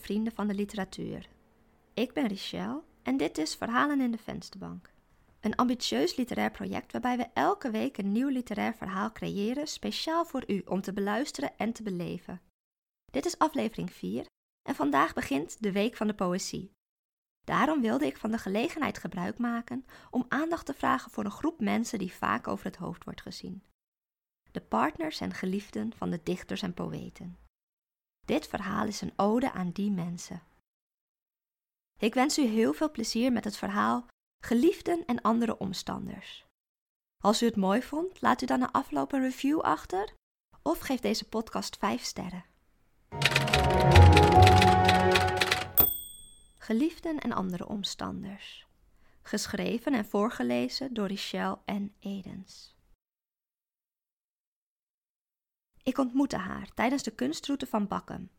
vrienden van de literatuur. Ik ben Richelle en dit is Verhalen in de Vensterbank. Een ambitieus literair project waarbij we elke week een nieuw literair verhaal creëren, speciaal voor u om te beluisteren en te beleven. Dit is aflevering 4 en vandaag begint de Week van de Poëzie. Daarom wilde ik van de gelegenheid gebruik maken om aandacht te vragen voor een groep mensen die vaak over het hoofd wordt gezien. De partners en geliefden van de dichters en poëten. Dit verhaal is een ode aan die mensen. Ik wens u heel veel plezier met het verhaal Geliefden en andere omstanders. Als u het mooi vond, laat u dan na afloop een review achter of geef deze podcast 5 sterren. Geliefden en andere omstanders. Geschreven en voorgelezen door Richelle en Edens. Ik ontmoette haar tijdens de kunstroute van Bakken.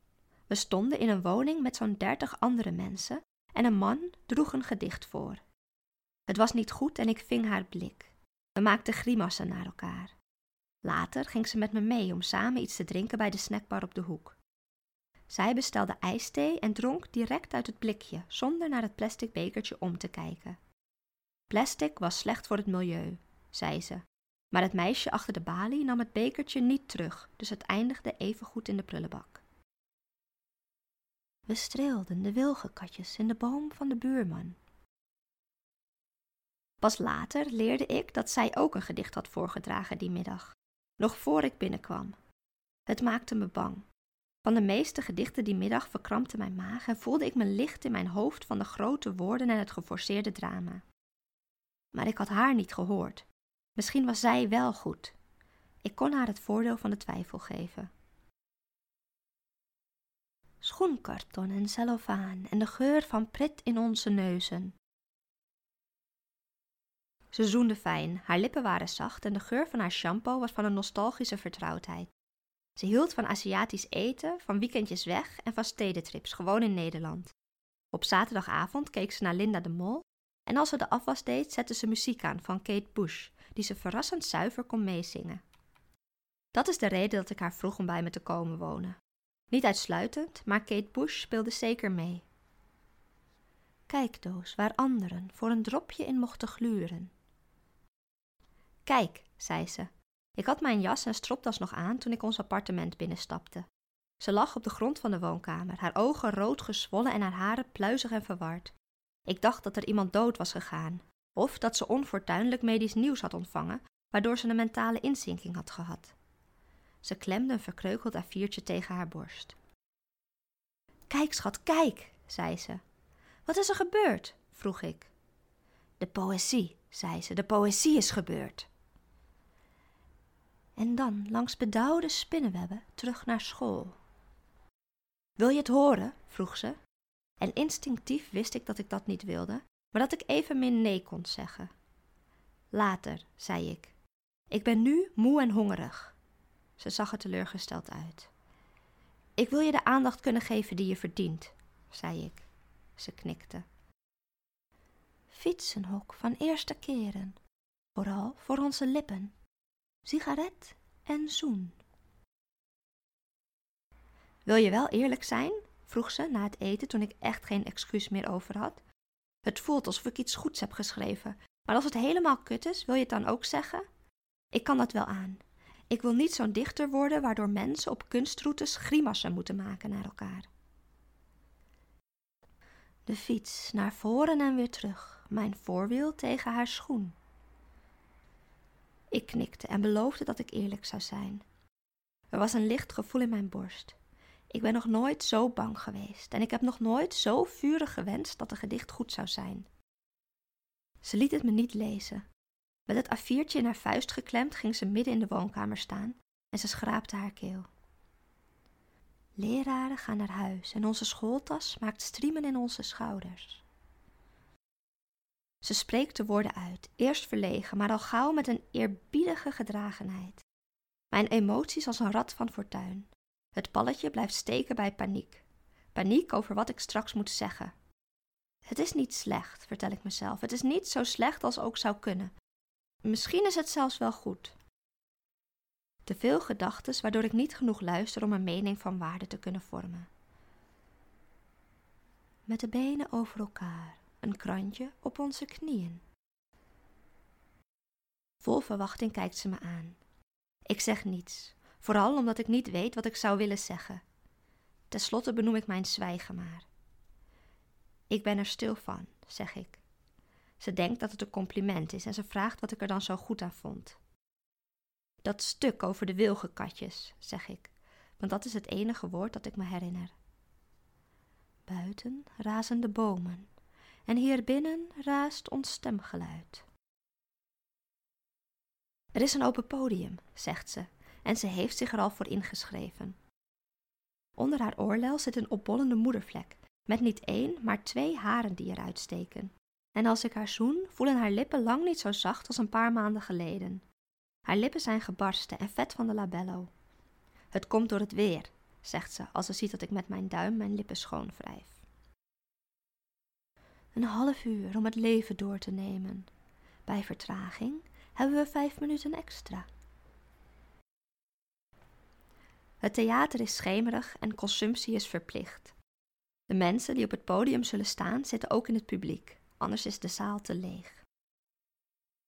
We stonden in een woning met zo'n dertig andere mensen en een man droeg een gedicht voor. Het was niet goed en ik ving haar blik. We maakten grimassen naar elkaar. Later ging ze met me mee om samen iets te drinken bij de snackbar op de hoek. Zij bestelde ijsthee en dronk direct uit het blikje, zonder naar het plastic bekertje om te kijken. Plastic was slecht voor het milieu, zei ze. Maar het meisje achter de balie nam het bekertje niet terug, dus het eindigde evengoed in de prullenbak. We streelden de wilgenkatjes in de boom van de buurman. Pas later leerde ik dat zij ook een gedicht had voorgedragen die middag, nog voor ik binnenkwam. Het maakte me bang. Van de meeste gedichten die middag verkrampte mijn maag en voelde ik me licht in mijn hoofd van de grote woorden en het geforceerde drama. Maar ik had haar niet gehoord. Misschien was zij wel goed. Ik kon haar het voordeel van de twijfel geven. Schoenkarton en cellofaan en de geur van prit in onze neuzen. Ze zoende fijn, haar lippen waren zacht en de geur van haar shampoo was van een nostalgische vertrouwdheid. Ze hield van Aziatisch eten, van weekendjes weg en van stedentrips, gewoon in Nederland. Op zaterdagavond keek ze naar Linda de Mol en als ze de afwas deed, zette ze muziek aan van Kate Bush, die ze verrassend zuiver kon meezingen. Dat is de reden dat ik haar vroeg om bij me te komen wonen. Niet uitsluitend, maar Kate Bush speelde zeker mee. Kijkdoos waar anderen voor een dropje in mochten gluren. Kijk, zei ze. Ik had mijn jas en stropdas nog aan toen ik ons appartement binnenstapte. Ze lag op de grond van de woonkamer, haar ogen rood gezwollen en haar haren pluizig en verward. Ik dacht dat er iemand dood was gegaan, of dat ze onfortuinlijk medisch nieuws had ontvangen, waardoor ze een mentale inzinking had gehad. Ze klemde een verkreukeld A4'tje tegen haar borst. Kijk, schat, kijk, zei ze. Wat is er gebeurd? vroeg ik. De poëzie, zei ze, de poëzie is gebeurd. En dan langs bedauwde spinnenwebben terug naar school. Wil je het horen? vroeg ze. En instinctief wist ik dat ik dat niet wilde, maar dat ik evenmin nee kon zeggen. Later, zei ik. Ik ben nu moe en hongerig. Ze zag er teleurgesteld uit. Ik wil je de aandacht kunnen geven die je verdient, zei ik. Ze knikte. Fietsenhok van eerste keren, vooral voor onze lippen. Sigaret en zoen. Wil je wel eerlijk zijn? vroeg ze na het eten toen ik echt geen excuus meer over had. Het voelt alsof ik iets goeds heb geschreven, maar als het helemaal kut is, wil je het dan ook zeggen? Ik kan dat wel aan. Ik wil niet zo'n dichter worden waardoor mensen op kunstroutes grimassen moeten maken naar elkaar. De fiets naar voren en weer terug, mijn voorwiel tegen haar schoen. Ik knikte en beloofde dat ik eerlijk zou zijn. Er was een licht gevoel in mijn borst. Ik ben nog nooit zo bang geweest en ik heb nog nooit zo vurig gewenst dat een gedicht goed zou zijn. Ze liet het me niet lezen. Met het A4'tje in haar vuist geklemd ging ze midden in de woonkamer staan en ze schraapte haar keel. Leraren gaan naar huis en onze schooltas maakt striemen in onze schouders. Ze spreekt de woorden uit, eerst verlegen, maar al gauw met een eerbiedige gedragenheid. Mijn emoties als een rat van fortuin. Het balletje blijft steken bij paniek. Paniek over wat ik straks moet zeggen. Het is niet slecht, vertel ik mezelf. Het is niet zo slecht als ook zou kunnen. Misschien is het zelfs wel goed. Te veel gedachten waardoor ik niet genoeg luister om een mening van waarde te kunnen vormen. met de benen over elkaar, een krantje op onze knieën. Vol verwachting kijkt ze me aan. Ik zeg niets, vooral omdat ik niet weet wat ik zou willen zeggen. Ten slotte benoem ik mijn zwijgen maar. Ik ben er stil van, zeg ik. Ze denkt dat het een compliment is en ze vraagt wat ik er dan zo goed aan vond. Dat stuk over de wilgenkatjes, zeg ik, want dat is het enige woord dat ik me herinner. Buiten razen de bomen en hier binnen raast ons stemgeluid. Er is een open podium, zegt ze, en ze heeft zich er al voor ingeschreven. Onder haar oorlel zit een opbollende moedervlek, met niet één, maar twee haren die eruit steken. En als ik haar zoen, voelen haar lippen lang niet zo zacht als een paar maanden geleden. Haar lippen zijn gebarsten en vet van de labello. Het komt door het weer, zegt ze als ze ziet dat ik met mijn duim mijn lippen schoon wrijf. Een half uur om het leven door te nemen. Bij vertraging hebben we vijf minuten extra. Het theater is schemerig en consumptie is verplicht. De mensen die op het podium zullen staan zitten ook in het publiek, anders is de zaal te leeg.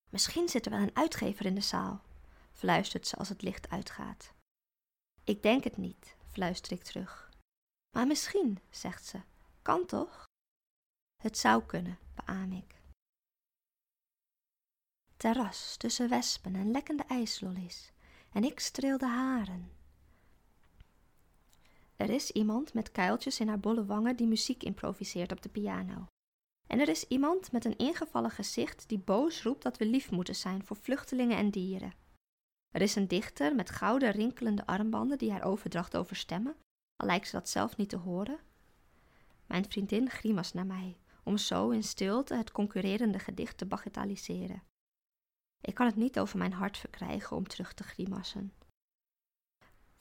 Misschien zit er wel een uitgever in de zaal, fluistert ze als het licht uitgaat. Ik denk het niet, fluister ik terug. Maar misschien, zegt ze, kan toch? Het zou kunnen, beaam ik. Terras tussen wespen en lekkende ijslollies, en ik streel de haren. Er is iemand met kuiltjes in haar bolle wangen die muziek improviseert op de piano. En er is iemand met een ingevallen gezicht die boos roept dat we lief moeten zijn voor vluchtelingen en dieren. Er is een dichter met gouden rinkelende armbanden die haar overdracht over stemmen, al lijkt ze dat zelf niet te horen. Mijn vriendin grimas naar mij, om zo in stilte het concurrerende gedicht te bagatelliseren. Ik kan het niet over mijn hart verkrijgen om terug te grimassen.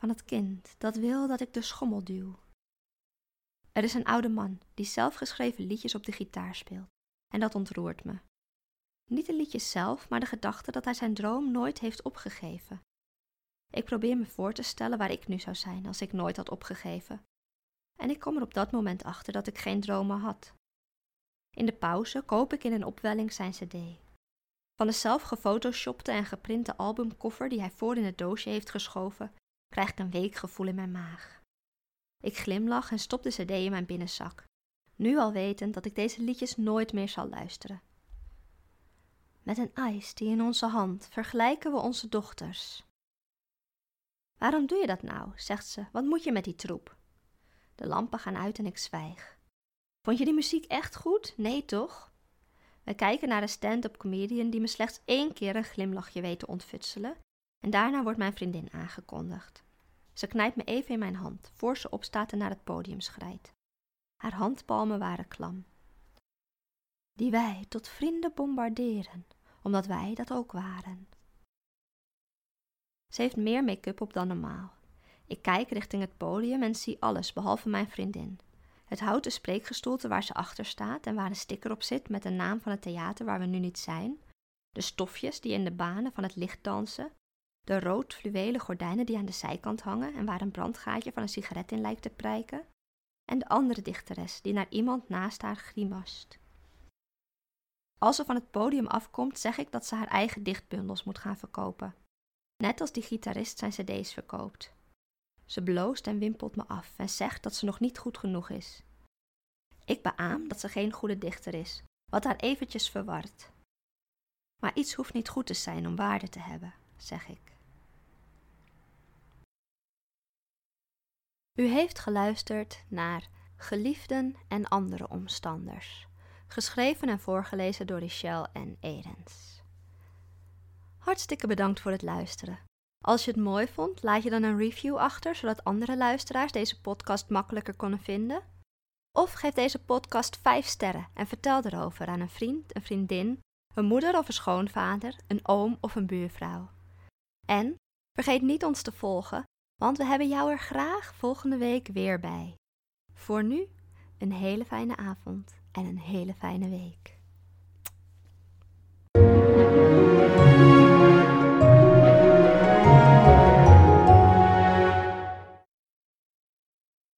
Van het kind dat wil dat ik de schommel duw. Er is een oude man die zelfgeschreven liedjes op de gitaar speelt, en dat ontroert me. Niet de liedjes zelf, maar de gedachte dat hij zijn droom nooit heeft opgegeven. Ik probeer me voor te stellen waar ik nu zou zijn als ik nooit had opgegeven. En ik kom er op dat moment achter dat ik geen dromen had. In de pauze koop ik in een opwelling zijn cd. Van de zelf gefotoshopte en geprinte albumkoffer die hij voor in het doosje heeft geschoven, krijg ik een weekgevoel in mijn maag. Ik glimlach en stop de cd in mijn binnenzak, nu al wetend dat ik deze liedjes nooit meer zal luisteren. Met een ijs die in onze hand vergelijken we onze dochters. Waarom doe je dat nou? zegt ze. Wat moet je met die troep? De lampen gaan uit en ik zwijg. Vond je die muziek echt goed? Nee, toch? We kijken naar een stand-up comedian die me slechts één keer een glimlachje weet te ontfutselen, en daarna wordt mijn vriendin aangekondigd. Ze knijpt me even in mijn hand, voor ze opstaat en naar het podium schrijdt. Haar handpalmen waren klam. Die wij tot vrienden bombarderen, omdat wij dat ook waren. Ze heeft meer make-up op dan normaal. Ik kijk richting het podium en zie alles behalve mijn vriendin. Het houten spreekgestoelte waar ze achter staat en waar een sticker op zit met de naam van het theater waar we nu niet zijn. De stofjes die in de banen van het licht dansen. De rood fluwelen gordijnen die aan de zijkant hangen en waar een brandgaatje van een sigaret in lijkt te prijken. En de andere dichteres die naar iemand naast haar grimast. Als ze van het podium afkomt, zeg ik dat ze haar eigen dichtbundels moet gaan verkopen. Net als die gitarist zijn cd's verkoopt. Ze bloost en wimpelt me af en zegt dat ze nog niet goed genoeg is. Ik beaam dat ze geen goede dichter is, wat haar eventjes verwart. Maar iets hoeft niet goed te zijn om waarde te hebben, zeg ik. U heeft geluisterd naar Geliefden en andere omstanders, geschreven en voorgelezen door Richelle en Edens. Hartstikke bedankt voor het luisteren. Als je het mooi vond, laat je dan een review achter, zodat andere luisteraars deze podcast makkelijker kunnen vinden. Of geef deze podcast 5 sterren en vertel erover aan een vriend, een vriendin, een moeder of een schoonvader, een oom of een buurvrouw. En vergeet niet ons te volgen, want we hebben jou er graag volgende week weer bij. Voor nu, een hele fijne avond en een hele fijne week.